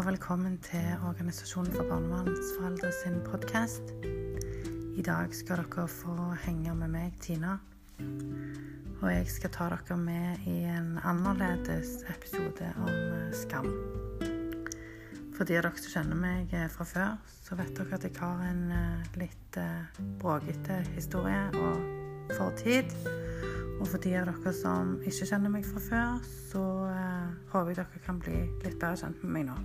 og velkommen til Organisasjonen for barnevernsforeldre sin podkast. I dag skal dere få henge med meg, Tina. Og jeg skal ta dere med i en annerledes episode om eh, skam. For de av dere som kjenner meg eh, fra før, så vet dere at jeg har en eh, litt bråkete historie og fortid. Og for de av dere som ikke kjenner meg fra før, så håper jeg dere kan bli litt bedre kjent med meg nå.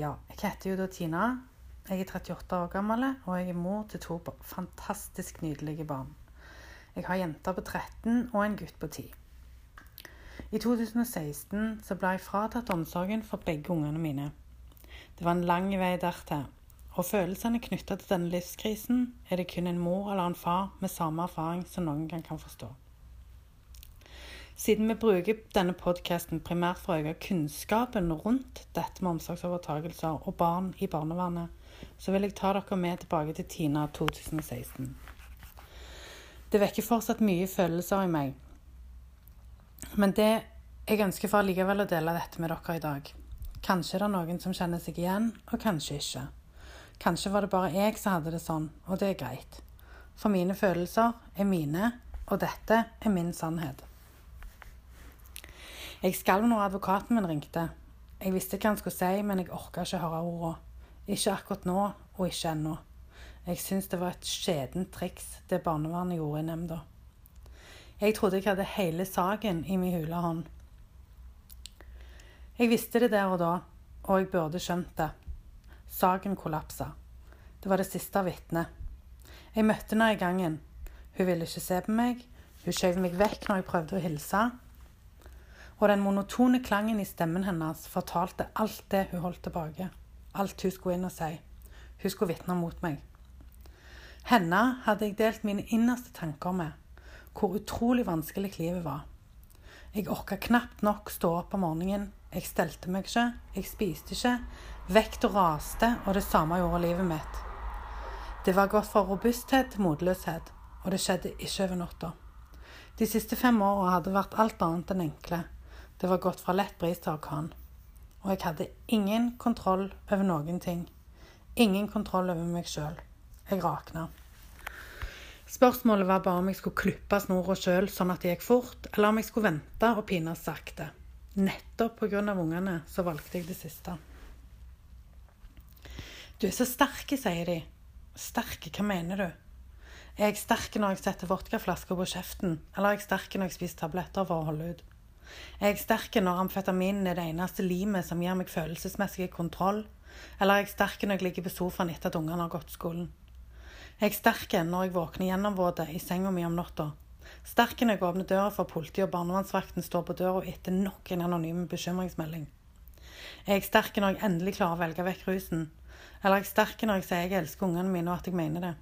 Ja, jeg heter jo da Tina. Jeg er 38 år gammel, og jeg er mor til to fantastisk nydelige barn. Jeg har jenter på 13 og en gutt på 10. I 2016 så ble jeg fratatt omsorgen for begge ungene mine. Det var en lang vei dertil, og følelsene knytta til denne livskrisen er det kun en mor eller en far med samme erfaring som noen gang kan forstå. Siden vi bruker denne podkasten primært for å øke kunnskapen rundt dette med omsorgsovertakelser og barn i barnevernet, så vil jeg ta dere med tilbake til Tina 2016. Det vekker fortsatt mye følelser i meg. Men det jeg ønsker for likevel å dele dette med dere i dag. Kanskje det er noen som kjenner seg igjen, og kanskje ikke. Kanskje var det bare jeg som hadde det sånn, og det er greit. For mine følelser er mine, og dette er min sannhet. Jeg skalv når advokaten min ringte. Jeg visste hva han skulle si, men jeg orka ikke høre ordene. Ikke akkurat nå, og ikke ennå. Jeg syns det var et skjedent triks det barnevernet gjorde i nemnda. Jeg trodde jeg hadde hele saken i min hule hånd. Jeg visste det der og da, og jeg burde skjønt det. Saken kollapsa. Det var det siste vitnet. Jeg møtte henne i gangen. Hun ville ikke se på meg. Hun skjøv meg vekk når jeg prøvde å hilse. Og den monotone klangen i stemmen hennes fortalte alt det hun holdt tilbake. Alt hun skulle inn og si. Hun skulle vitne mot meg. Henne hadde jeg delt mine innerste tanker med. Hvor utrolig vanskelig livet var. Jeg orka knapt nok stå opp om morgenen. Jeg stelte meg ikke. Jeg spiste ikke. Vekta raste, og det samme gjorde livet mitt. Det var gått fra robusthet til motløshet, og det skjedde ikke over natta. De siste fem åra hadde vært alt annet enn enkle. Det var gått fra lett bris til orkan. Og jeg hadde ingen kontroll over noen ting. Ingen kontroll over meg sjøl. Jeg rakna. Spørsmålet var bare om jeg skulle klippe snora sjøl sånn at det gikk fort, eller om jeg skulle vente og pines sakte. Nettopp pga. ungene så valgte jeg det siste. Du er så sterk, sier de. Sterke, hva mener du? Er jeg sterk når jeg setter vodkaflasker på kjeften, eller er jeg sterk når jeg spiser tabletter for å holde ut? Er jeg sterk når amfetaminen er det eneste limet som gir meg følelsesmessig kontroll, eller er jeg sterk når jeg ligger på sofaen etter at ungene har gått skolen? Er jeg sterk når jeg våkner gjennomvåt i senga mi om natta? Sterk når jeg åpner døra for politiet og barnevernsvakten står på døra etter nok en anonym bekymringsmelding? Er jeg sterk når jeg endelig klarer å velge vekk rusen? Eller er jeg sterk når jeg sier jeg elsker ungene mine, og at jeg mener det?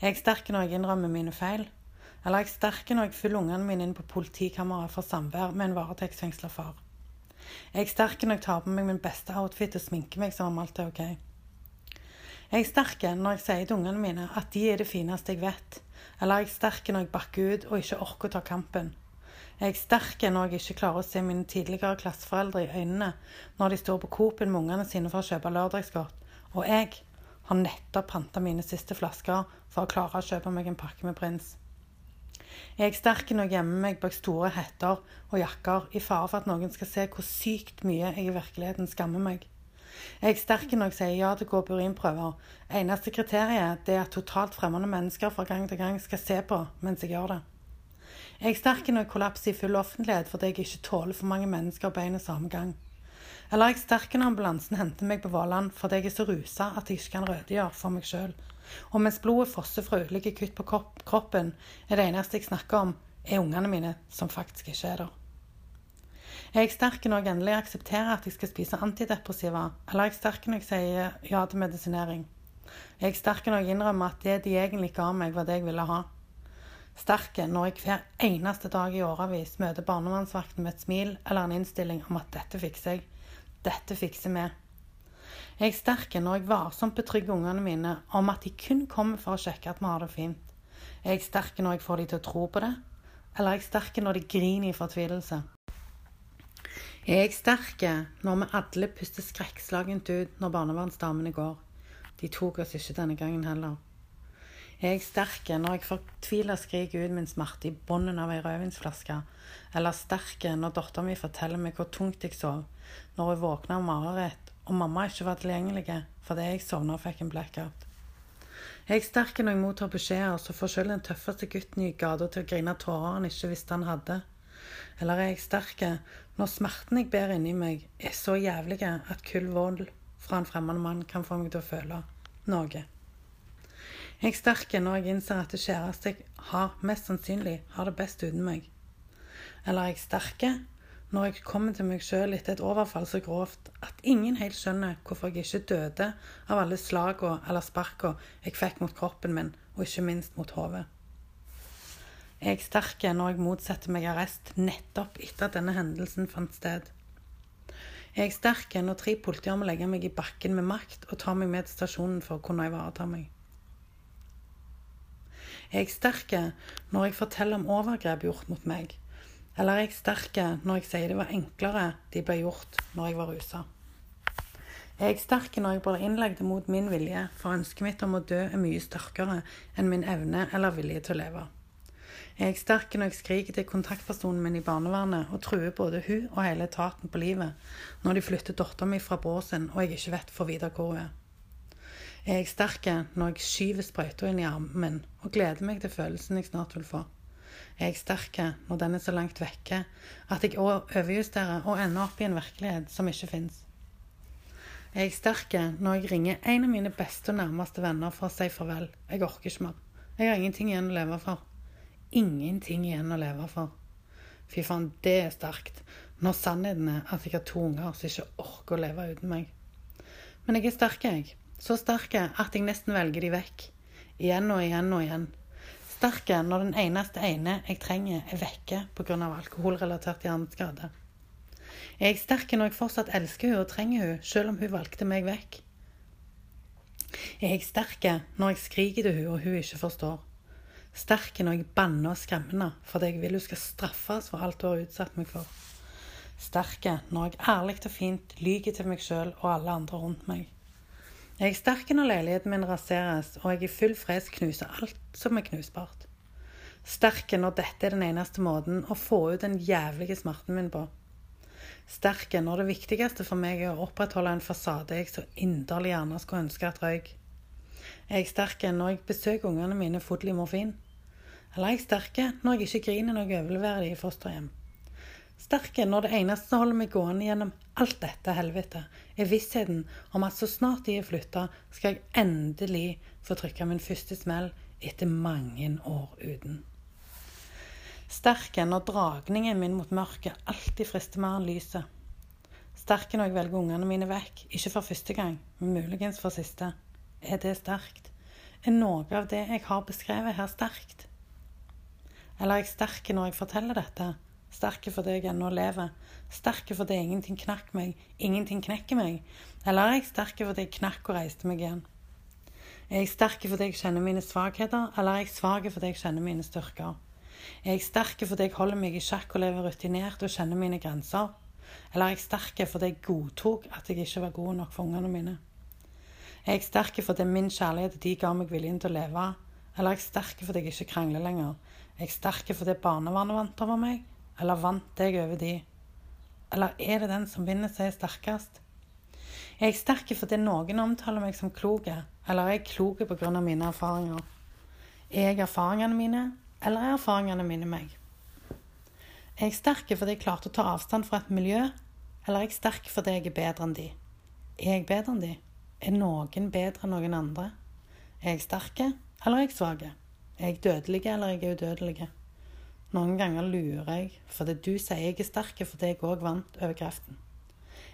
Er jeg sterk når jeg innrømmer mine feil? Eller er jeg sterk når jeg følger ungene mine inn på politikammeret for samvær med en varetektsfengsla far? Er jeg sterk når jeg tar på meg min beste outfit og sminker meg som om alt er ok? Er jeg sterk når jeg sier til ungene mine at de er det fineste jeg vet? Eller er jeg sterk når jeg bakker ut og ikke orker å ta kampen? Er jeg sterk når jeg ikke klarer å se mine tidligere klasseforeldre i øynene når de står på coop med ungene sine for å kjøpe lørdagsgodt, og jeg har nettopp panta mine siste flasker for å klare å kjøpe meg en pakke med Prins. Jeg er sterk når jeg gjemmer meg bak store hetter og jakker i fare for at noen skal se hvor sykt mye jeg i virkeligheten skammer meg. Er Jeg er sterk jeg sier ja til å gå på urinprøver. Eneste kriteriet er at totalt fremmede mennesker fra gang til gang skal se på mens jeg gjør det. Er Jeg er sterk når jeg kollapser i full offentlighet fordi jeg ikke tåler for mange mennesker på en og samme gang. Eller er jeg sterk når ambulansen henter meg på Våland fordi jeg er så rusa at jeg ikke kan rødgjøre for meg sjøl. Og mens blodet fosser fra ulike kutt på kroppen, er det eneste jeg snakker om, er ungene mine som faktisk ikke er der. Er jeg sterk når jeg endelig aksepterer at jeg skal spise antidepressiva, eller er jeg sterk når jeg sier ja til medisinering? Er jeg sterk når jeg innrømmer at det de egentlig ga meg, var det jeg ville ha? Sterk når jeg hver eneste dag i årevis møter barnevernsvakten med et smil eller en innstilling om at dette fikser jeg, dette fikser vi. Jeg er sterk når jeg varsomt betrygger ungene mine om at de kun kommer for å sjekke at vi har det fint. Jeg er sterk når jeg får de til å tro på det, eller er jeg sterk når de griner i fortvilelse? Er jeg sterk når vi alle puster skrekkslagent ut når barnevernsdamene går? De tok oss ikke denne gangen heller. Er jeg sterk når jeg fortvila skriker ut min smerte i bunnen av ei rødvinsflaske? Eller sterk når dattera mi forteller meg hvor tungt jeg sov når hun våkna av mareritt og mamma ikke var tilgjengelig fordi jeg sovna og fikk en blackout? Er jeg sterk når jeg mottar beskjeder som får selv den tøffeste gutten i gata til å grine tårer han ikke visste han hadde? Eller er jeg sterk når smerten jeg bærer inni meg, er så jævlig at kull vold fra en fremmed mann kan få meg til å føle noe? Jeg er når jeg innser at det kjæreste jeg har, mest sannsynlig har det best uten meg. Eller er jeg sterk når jeg kommer til meg sjøl etter et overfall så grovt at ingen helt skjønner hvorfor jeg ikke døde av alle slagene eller sparkene jeg fikk mot kroppen min, og ikke minst mot hodet. Jeg er sterk når jeg motsetter meg arrest nettopp etter at denne hendelsen fant sted. Jeg er sterk når tre politier må legge meg i bakken med makt og ta meg med til stasjonen for å kunne ivareta meg. Jeg er sterk når jeg forteller om overgrep gjort mot meg eller er jeg sterk når jeg sier det var enklere de ble gjort når jeg var rusa? Er jeg sterk når jeg blir innlagt mot min vilje, for ønsket mitt om å dø er mye sterkere enn min evne eller vilje til å leve? Er jeg sterk når jeg skriker til kontaktpersonen min i barnevernet og truer både hun og hele etaten på livet når de flytter dattera mi fra båsen og jeg ikke vet for videre hvor hun er? Er jeg sterk når jeg skyver sprøyta inn i armen min og gleder meg til følelsen jeg snart vil få? Er jeg sterk når den er så langt vekke at jeg overjusterer og ender opp i en virkelighet som ikke fins. Er jeg sterk når jeg ringer en av mine beste og nærmeste venner for å si farvel. Jeg orker ikke mer. Jeg har ingenting igjen å leve for. Ingenting igjen å leve for. Fy faen, det er sterkt. Når sannheten er at jeg har to unger som ikke orker å leve uten meg. Men jeg er sterk, jeg. Så sterk at jeg nesten velger de vekk. Igjen og igjen og igjen sterk når den eneste ene jeg trenger, er vekke pga. alkoholrelatert hjerneskade. Er jeg sterk når jeg fortsatt elsker henne og trenger henne, selv om hun valgte meg vekk? Er jeg sterk når jeg skriker til henne og hun ikke forstår? Sterk når jeg banner og skremmer henne fordi jeg vil hun skal straffes for alt hun har utsatt meg for? Sterk når jeg ærlig og fint lyver til meg sjøl og alle andre rundt meg? Jeg er sterk når leiligheten min raseres, og jeg i full fres knuser alt som er knusbart. Sterk når dette er den eneste måten å få ut den jævlige smerten min på. Sterk når det viktigste for meg er å opprettholde en fasade jeg så inderlig gjerne skulle ønske at røyk. Er jeg sterk når jeg besøker ungene mine full i morfin? Eller er jeg sterk når jeg ikke griner når jeg overleverer dem i fosterhjem? Sterke når det eneste som holder meg gående gjennom alt dette helvete, er vissheten om at så snart de er flytta, skal jeg endelig få trykke min første smell etter mange år uten. Sterke når dragningen min mot mørket alltid frister mer enn lyset. Sterke når jeg velger ungene mine vekk, ikke for første gang, men muligens for siste. Er det sterkt? Er noe av det jeg har beskrevet her, sterkt? Eller er jeg sterk når jeg forteller dette? Sterke fordi jeg ennå lever. Sterke fordi ingenting knakk meg, ingenting knekker meg. Eller er jeg sterk fordi jeg knakk og reiste meg igjen? Er jeg sterk fordi jeg kjenner mine svakheter, eller er jeg svak fordi jeg kjenner mine styrker? Er jeg sterk fordi jeg holder meg i sjakk og lever rutinert og kjenner mine grenser? Eller er jeg sterk fordi jeg godtok at jeg ikke var god nok for ungene mine? Er jeg sterk fordi min kjærlighet de ga meg viljen til å leve? Eller er jeg sterk fordi jeg ikke krangler lenger? Er jeg sterk fordi barnevernet vant over meg? Eller vant jeg over de? Eller er det den som vinner, som er sterkest? Er jeg sterk fordi noen omtaler meg som klok, eller er jeg klok pga. mine erfaringer? Er jeg erfaringene mine, eller er erfaringene mine meg? Er jeg sterk fordi jeg klarte å ta avstand fra et miljø, eller er jeg sterk fordi jeg er bedre enn de? Er jeg bedre enn de? Er noen bedre enn noen andre? Er jeg sterk, eller er jeg svak? Er jeg dødelig, eller er jeg udødelig? Noen ganger lurer jeg fordi du sier jeg er sterk fordi jeg òg vant over kreften.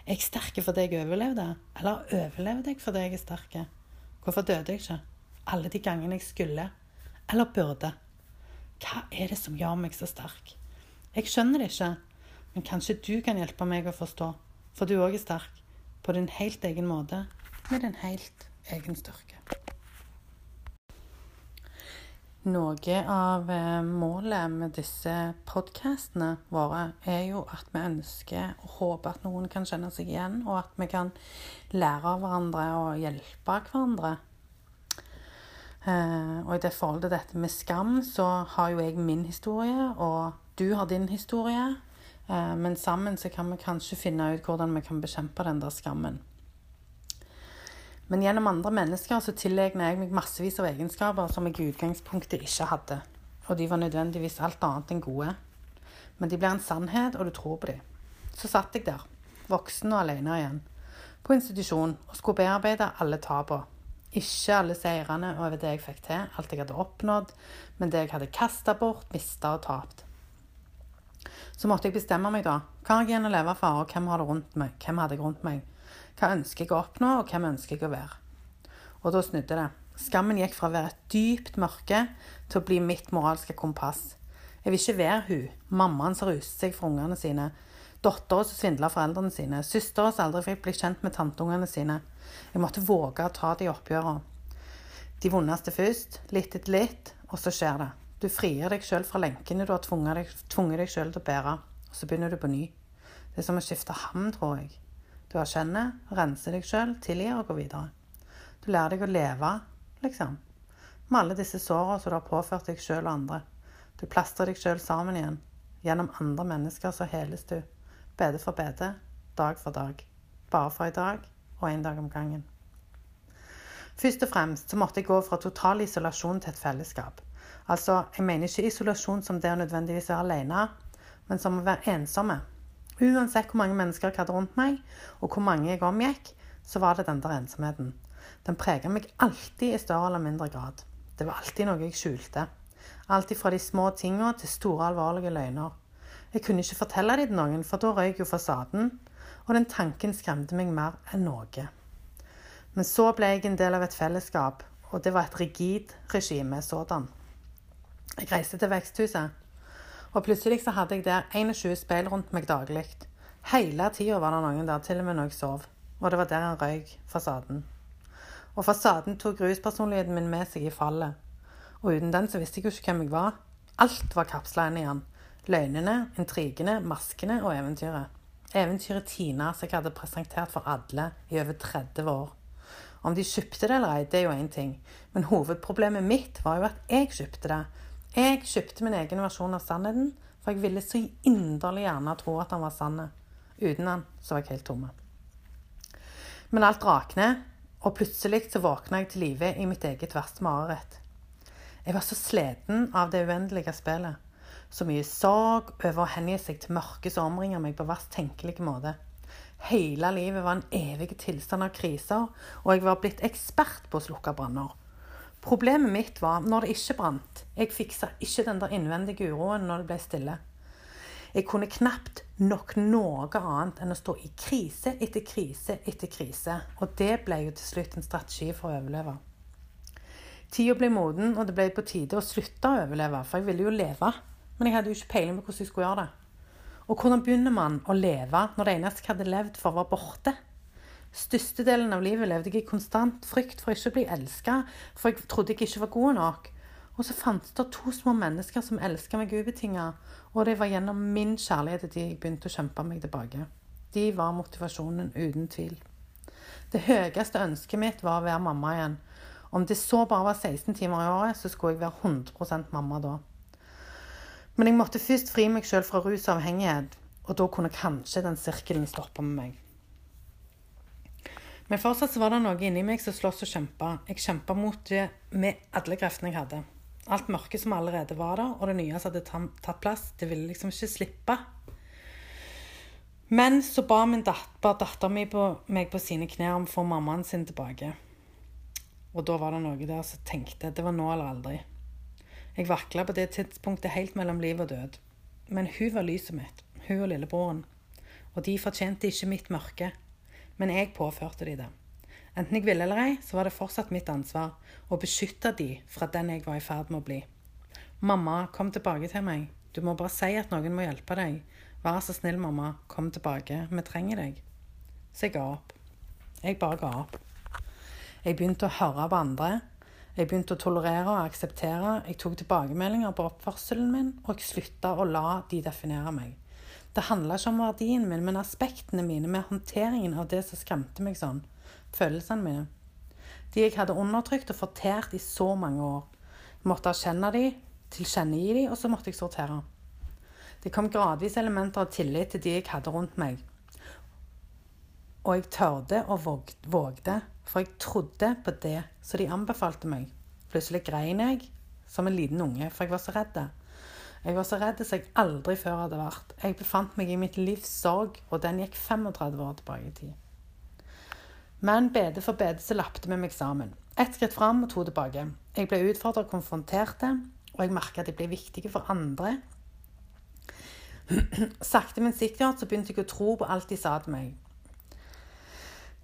Er jeg sterk fordi jeg overlevde, eller overlevde jeg fordi jeg er sterk? Hvorfor døde jeg ikke? Alle de gangene jeg skulle, eller burde. Hva er det som gjør meg så sterk? Jeg skjønner det ikke, men kanskje du kan hjelpe meg å forstå, for du òg er sterk, på din helt egen måte, med din helt egen styrke. Noe av eh, målet med disse podkastene våre er jo at vi ønsker og håper at noen kan kjenne seg igjen, og at vi kan lære av hverandre og hjelpe hverandre. Eh, og i det forholdet til dette med skam, så har jo jeg min historie, og du har din historie. Eh, men sammen så kan vi kanskje finne ut hvordan vi kan bekjempe den der skammen. Men gjennom andre mennesker så tilegner jeg meg massevis av egenskaper som jeg i utgangspunktet ikke hadde. Og de var nødvendigvis alt annet enn gode. Men de blir en sannhet, og du tror på dem. Så satt jeg der, voksen og alene igjen, på institusjon og skulle bearbeide alle tapene. Ikke alle seirene over det jeg fikk til, alt jeg hadde oppnådd, men det jeg hadde kasta bort, mista og tapt. Så måtte jeg bestemme meg, da. Hva har jeg igjen å leve for, og hvem har det rundt meg? Hvem hadde jeg rundt meg? Hva ønsker jeg å oppnå, og hvem ønsker jeg å være? Og da snudde det. Skammen gikk fra å være et dypt mørke til å bli mitt moralske kompass. Jeg vil ikke være hun, mammaen som ruset seg for ungene sine, dattera som svindla foreldrene sine, søstera som aldri fikk bli kjent med tanteungene sine. Jeg måtte våge å ta de oppgjørene. De vondeste først, litt etter litt, og så skjer det. Du frier deg sjøl fra lenkene du har tvunget deg, tvunget deg sjøl til å bære, og så begynner du på ny. Det er som å skifte ham, tror jeg. Du erkjenner, renser deg sjøl, tilgir og går videre. Du lærer deg å leve, liksom. Med alle disse sårene som du har påført deg sjøl og andre. Du plastrer deg sjøl sammen igjen. Gjennom andre mennesker så heles du. Bede for bede, dag for dag. Bare for i dag, og én dag om gangen. Først og fremst så måtte jeg gå fra total isolasjon til et fellesskap. Altså, jeg mener ikke isolasjon som det å nødvendigvis være alene, men som å være ensomme. Uansett hvor mange mennesker jeg hadde rundt meg, og hvor mange jeg omgikk, så var det den der ensomheten. Den prega meg alltid i større eller mindre grad. Det var alltid noe jeg skjulte. Alt fra de små tinga til store, alvorlige løgner. Jeg kunne ikke fortelle det til noen, for da røyk jo fasaden, og den tanken skremte meg mer enn noe. Men så ble jeg en del av et fellesskap, og det var et rigid regime sådan. Jeg reiste til veksthuset. Og plutselig så hadde jeg der 21 speil rundt meg daglig. Hele tida var det noen der, til og med når jeg sov. Og det var der han røyk fasaden. Og fasaden tok ruspersonligheten min med seg i fallet. Og uten den så visste jeg jo ikke hvem jeg var. Alt var kapsla inn i han. Løgnene, intrigene, maskene og eventyret. Eventyret Tina som jeg hadde presentert for alle i over 30 år. Om de kjøpte det eller ei, det er jo én ting. Men hovedproblemet mitt var jo at jeg kjøpte det. Jeg kjøpte min egen versjon av sannheten, for jeg ville så inderlig gjerne tro at han var sann. Uten han så var jeg helt tomme. Men alt rakner, og plutselig så våkna jeg til live i mitt eget verste mareritt. Jeg var så sliten av det uendelige spillet. Så mye sorg over å hengi seg til mørket som omringer meg på verst tenkelige måte. Hele livet var en evig tilstand av kriser, og jeg var blitt ekspert på å slukke branner. Problemet mitt var når det ikke brant. Jeg fiksa ikke den der innvendige uroen når det ble stille. Jeg kunne knapt nok noe annet enn å stå i krise etter krise etter krise. Og det ble jo til slutt en strategi for å overleve. Tida ble moden, og det ble på tide å slutte å overleve, for jeg ville jo leve. Men jeg hadde jo ikke peiling på hvordan jeg skulle gjøre det. Og hvordan begynner man å leve når det eneste jeg hadde levd for, var borte? Størstedelen av livet levde jeg i konstant frykt for ikke å bli elska, for jeg trodde jeg ikke var god nok. Og så fantes det to små mennesker som elska meg ubetinga, og det var gjennom min kjærlighet at jeg begynte å kjempe meg tilbake. De var motivasjonen, uten tvil. Det høyeste ønsket mitt var å være mamma igjen. Om det så bare var 16 timer i året, så skulle jeg være 100 mamma da. Men jeg måtte først fri meg sjøl fra rusavhengighet, og da kunne kanskje den sirkelen stoppe med meg. Men fortsatt så var det noe inni meg som sloss og kjempa. Jeg kjempa mot det med alle kreftene jeg hadde. Alt mørket som allerede var der, og det nye som hadde tatt plass, det ville liksom ikke slippe. Men så ba min datter, datter mi på meg på sine knær om å få mammaen sin tilbake. Og da var det noe der som tenkte det var nå eller aldri. Jeg vakla på det tidspunktet helt mellom liv og død. Men hun var lyset mitt, hun og lillebroren. Og de fortjente ikke mitt mørke men jeg påførte de det. Enten jeg ville eller ei, så var det fortsatt mitt ansvar å beskytte de fra den jeg var i ferd med å bli. Mamma, kom tilbake til meg. Du må bare si at noen må hjelpe deg. Vær så snill, mamma, kom tilbake. Vi trenger deg. Så jeg ga opp. Jeg bare ga opp. Jeg begynte å høre på andre. Jeg begynte å tolerere og akseptere, jeg tok tilbakemeldinger på oppførselen min, og jeg slutta å la de definere meg. Det handla ikke om verdien min, men aspektene mine med håndteringen av det som skremte meg sånn. Følelsene mine. De jeg hadde undertrykt og fortært i så mange år. Jeg måtte erkjenne de, tilkjennegi de, og så måtte jeg sortere. Det kom gradvis elementer av tillit til de jeg hadde rundt meg. Og jeg tørde og vågde, for jeg trodde på det så de anbefalte meg. Plutselig grein jeg som en liten unge, for jeg var så redd. Jeg var så redd som jeg aldri før hadde vært. Jeg befant meg i mitt livs sorg, og den gikk 35 år tilbake i tid. Men bede for bede så lappte vi meg sammen. Ett skritt fram og to tilbake. Jeg ble utfordret og konfronterte, og jeg merket at jeg ble viktig for andre. Sakte, men sikkert så begynte jeg å tro på alt de sa til meg.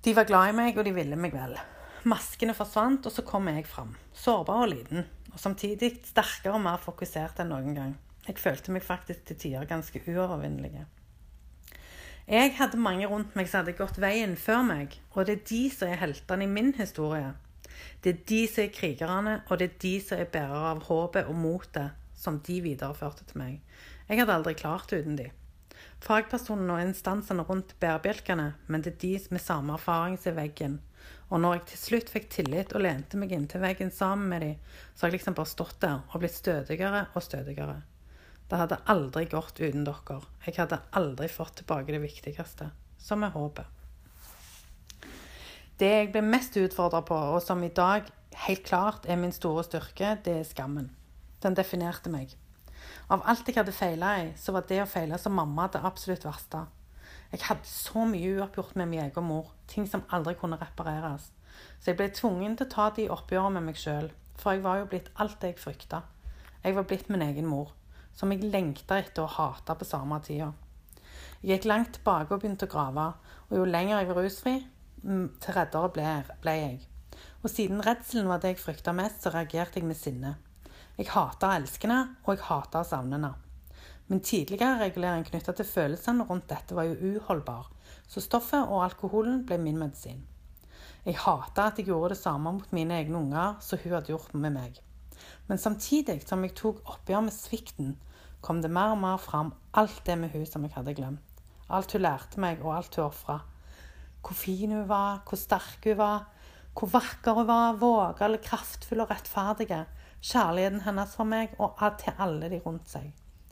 De var glad i meg, og de ville meg vel. Maskene forsvant, og så kom jeg fram. Sårbar og liten, og samtidig sterkere og mer fokusert enn noen gang. Jeg følte meg faktisk til tider ganske uovervinnelig. Jeg hadde mange rundt meg som hadde gått veien før meg, og det er de som er heltene i min historie. Det er de som er krigerne, og det er de som er bærere av håpet og motet som de videreførte til meg. Jeg hadde aldri klart uten de. Fagpersonene og instansene rundt bærebjelkene, men det er de med samme erfaring som veggen. Og når jeg til slutt fikk tillit og lente meg inntil veggen sammen med de, så har jeg liksom bare stått der og blitt stødigere og stødigere. Det hadde aldri gått uten dere. Jeg hadde aldri fått tilbake det viktigste, som er håpet. Det jeg ble mest utfordra på, og som i dag helt klart er min store styrke, det er skammen. Den definerte meg. Av alt jeg hadde feila i, så var det å feile som mamma det absolutt verste. Jeg hadde så mye uoppgjort med min egen mor, ting som aldri kunne repareres. Så jeg ble tvungen til å ta de oppgjørene med meg sjøl, for jeg var jo blitt alt det jeg frykta. Jeg var blitt min egen mor, som jeg lengta etter å hata på samme tida. Jeg gikk langt tilbake og begynte å grave, og jo lenger jeg var rusfri, mm, til reddere ble, ble jeg. Og siden redselen var det jeg frykta mest, så reagerte jeg med sinne. Jeg hata elskende, og jeg hata savnende. Min tidligere regulering knytta til følelsene rundt dette var jo uholdbar, så stoffet og alkoholen ble min medisin. Jeg hata at jeg gjorde det samme mot mine egne unger som hun hadde gjort med meg. Men samtidig som jeg tok oppgjør med svikten, kom det mer og mer fram alt det med hun som jeg hadde glemt. Alt hun lærte meg, og alt hun ofra. Hvor fin hun var, hvor sterk hun var, hvor vakker hun var, vågal, kraftfull og rettferdig kjærligheten hennes for meg og til alle de rundt seg.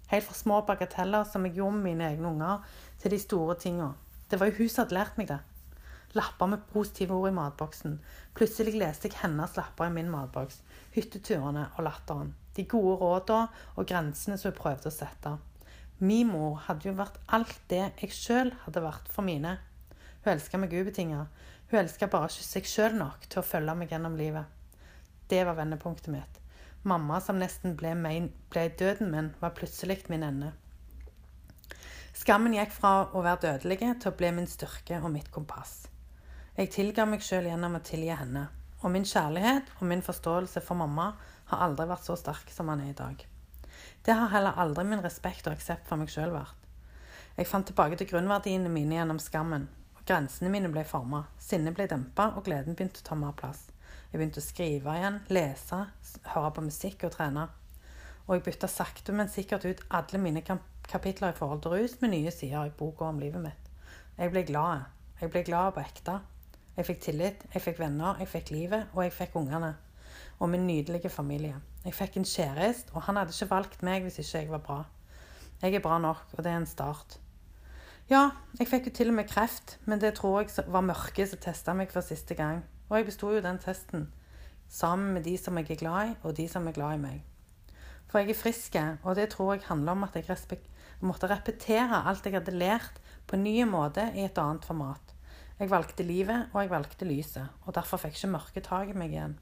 Helt fra små bagateller som jeg gjorde med mine egne unger, til de store tinga. Det var jo hun som hadde lært meg det. Lapper med positive ord i matboksen. Plutselig leste jeg hennes lapper i min matboks. Hytteturene og latteren. De gode rådene og grensene som hun prøvde å sette. Min mor hadde jo vært alt det jeg sjøl hadde vært for mine. Hun elska meg ubetinga. Hun elska bare ikke seg sjøl nok til å følge meg gjennom livet. Det var vendepunktet mitt. Mamma, som nesten ble, mein, ble døden min, var plutselig min ende. Skammen gikk fra å være dødelig til å bli min styrke og mitt kompass. Jeg tilga meg sjøl gjennom å tilgi henne, og min kjærlighet og min forståelse for mamma har aldri vært så sterk som han er i dag. Det har heller aldri min respekt og aksept for meg sjøl vært. Jeg fant tilbake til grunnverdiene mine gjennom skammen, og grensene mine ble forma, sinnet ble dempa, og gleden begynte å ta mer plass. Jeg begynte å skrive igjen, lese, høre på musikk og trene. Og jeg bytta sakte, men sikkert ut alle mine kapitler i forhold til rus med nye sider i boka om livet mitt. Jeg ble glad. Jeg ble glad på ekte. Jeg fikk tillit, jeg fikk venner, jeg fikk livet, og jeg fikk ungene. Og min nydelige familie. Jeg fikk en kjæreste, og han hadde ikke valgt meg hvis ikke jeg var bra. Jeg er bra nok, og det er en start. Ja, jeg fikk jo til og med kreft, men det tror jeg var mørket som testa meg for siste gang. Og jeg besto jo den testen sammen med de som jeg er glad i, og de som er glad i meg. For jeg er frisk, og det tror jeg handler om at jeg måtte repetere alt jeg hadde lært, på en ny måte i et annet format. Jeg valgte livet, og jeg valgte lyset, og derfor fikk ikke mørket tak i meg igjen.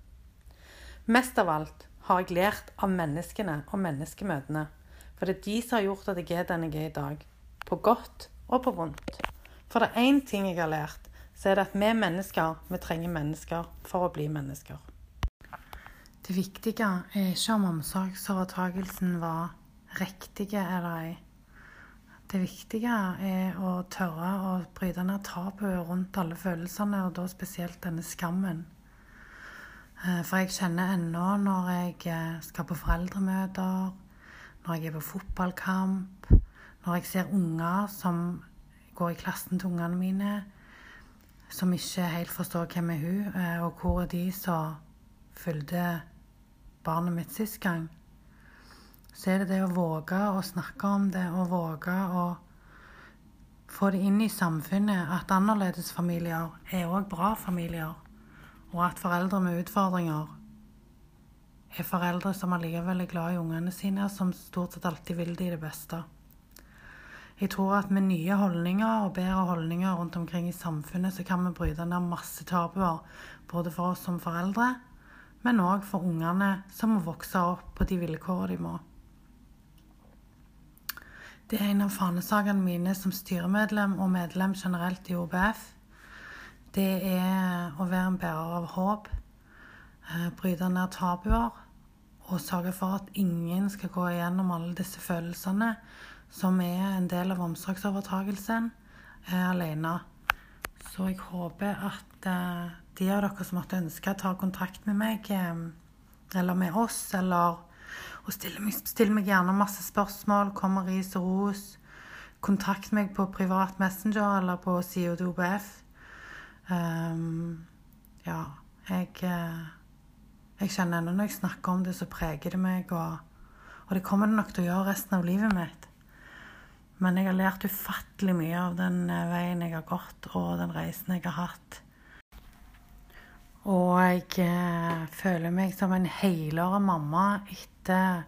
Mest av alt har jeg lært av menneskene og menneskemøtene, for det er de som har gjort at jeg er den jeg er i dag. På godt og på vondt. For det er én ting jeg har lært, så er det at vi mennesker, vi trenger mennesker for å bli mennesker. Det viktige er ikke om omsorgsovertagelsen var riktig eller ei. Det viktige er å tørre å bryte ned tabuet rundt alle følelsene, og da spesielt denne skammen. Eh, for jeg kjenner ennå når jeg eh, skal på foreldremøter, når jeg er på fotballkamp, når jeg ser unger som går i klassen til ungene mine, som ikke helt forstår hvem er hun, eh, og hvor er de som fulgte barnet mitt sist gang, så er det det å våge å snakke om det og våge å få det inn i samfunnet at annerledesfamilier er òg bra familier, og at foreldre med utfordringer er foreldre som allikevel er glad i ungene sine, og som stort sett alltid vil de det beste. Jeg tror at med nye holdninger og bedre holdninger rundt omkring i samfunnet, så kan vi bryte ned masse tabuer, både for oss som foreldre, men òg for ungene som må vokse opp på de vilkårene de må. Det er en av fanesakene mine som styremedlem og medlem generelt i OBF. Det er å være en bærer av håp, eh, bryte ned tabuer og sørge for at ingen skal gå igjennom alle disse følelsene som er en del av omsorgsovertagelsen, er alene. Så jeg håper at eh, de av dere som måtte ønske, tar kontakt med meg, eh, eller med oss, eller og stiller meg, stiller meg gjerne masse spørsmål. kommer ris og ros. Kontakt meg på privat Messenger eller på CODOBF. Um, ja, jeg eh, Jeg kjenner ennå når jeg snakker om det, så preger det meg. Og, og det kommer det nok til å gjøre resten av livet mitt. Men jeg har lært ufattelig mye av den eh, veien jeg har gått, og den reisen jeg har hatt. Og jeg eh, føler meg som en helere mamma etter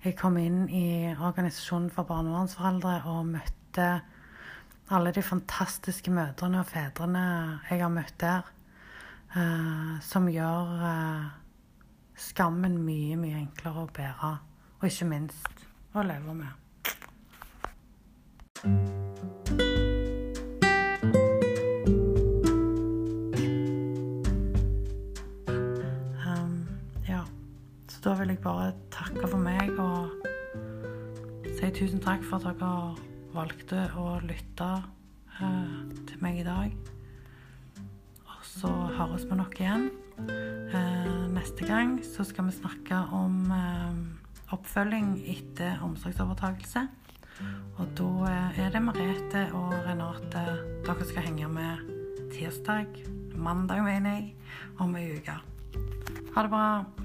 jeg kom inn i Organisasjonen for barnevernsforeldre og møtte alle de fantastiske mødrene og fedrene jeg har møtt der, uh, som gjør uh, skammen mye, mye enklere å bære, og ikke minst å leve med. da vil jeg bare takke for meg og si tusen takk for at dere valgte å lytte eh, til meg i dag. Og så høres vi nok igjen. Eh, neste gang så skal vi snakke om eh, oppfølging etter omsorgsovertakelse. Og da er det Merete og Renate dere skal henge med tirsdag, mandag mener jeg, om ei uke. Ha det bra.